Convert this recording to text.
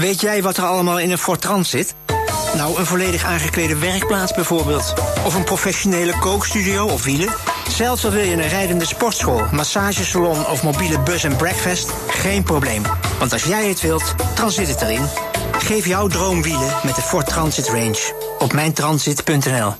Weet jij wat er allemaal in een Ford Transit? Nou, een volledig aangeklede werkplaats bijvoorbeeld. Of een professionele kookstudio of wielen. Zelfs al wil je een rijdende sportschool, massagesalon of mobiele bus en breakfast, geen probleem. Want als jij het wilt, dan zit het erin. Geef jouw droomwielen met de Ford Transit Range op mijntransit.nl.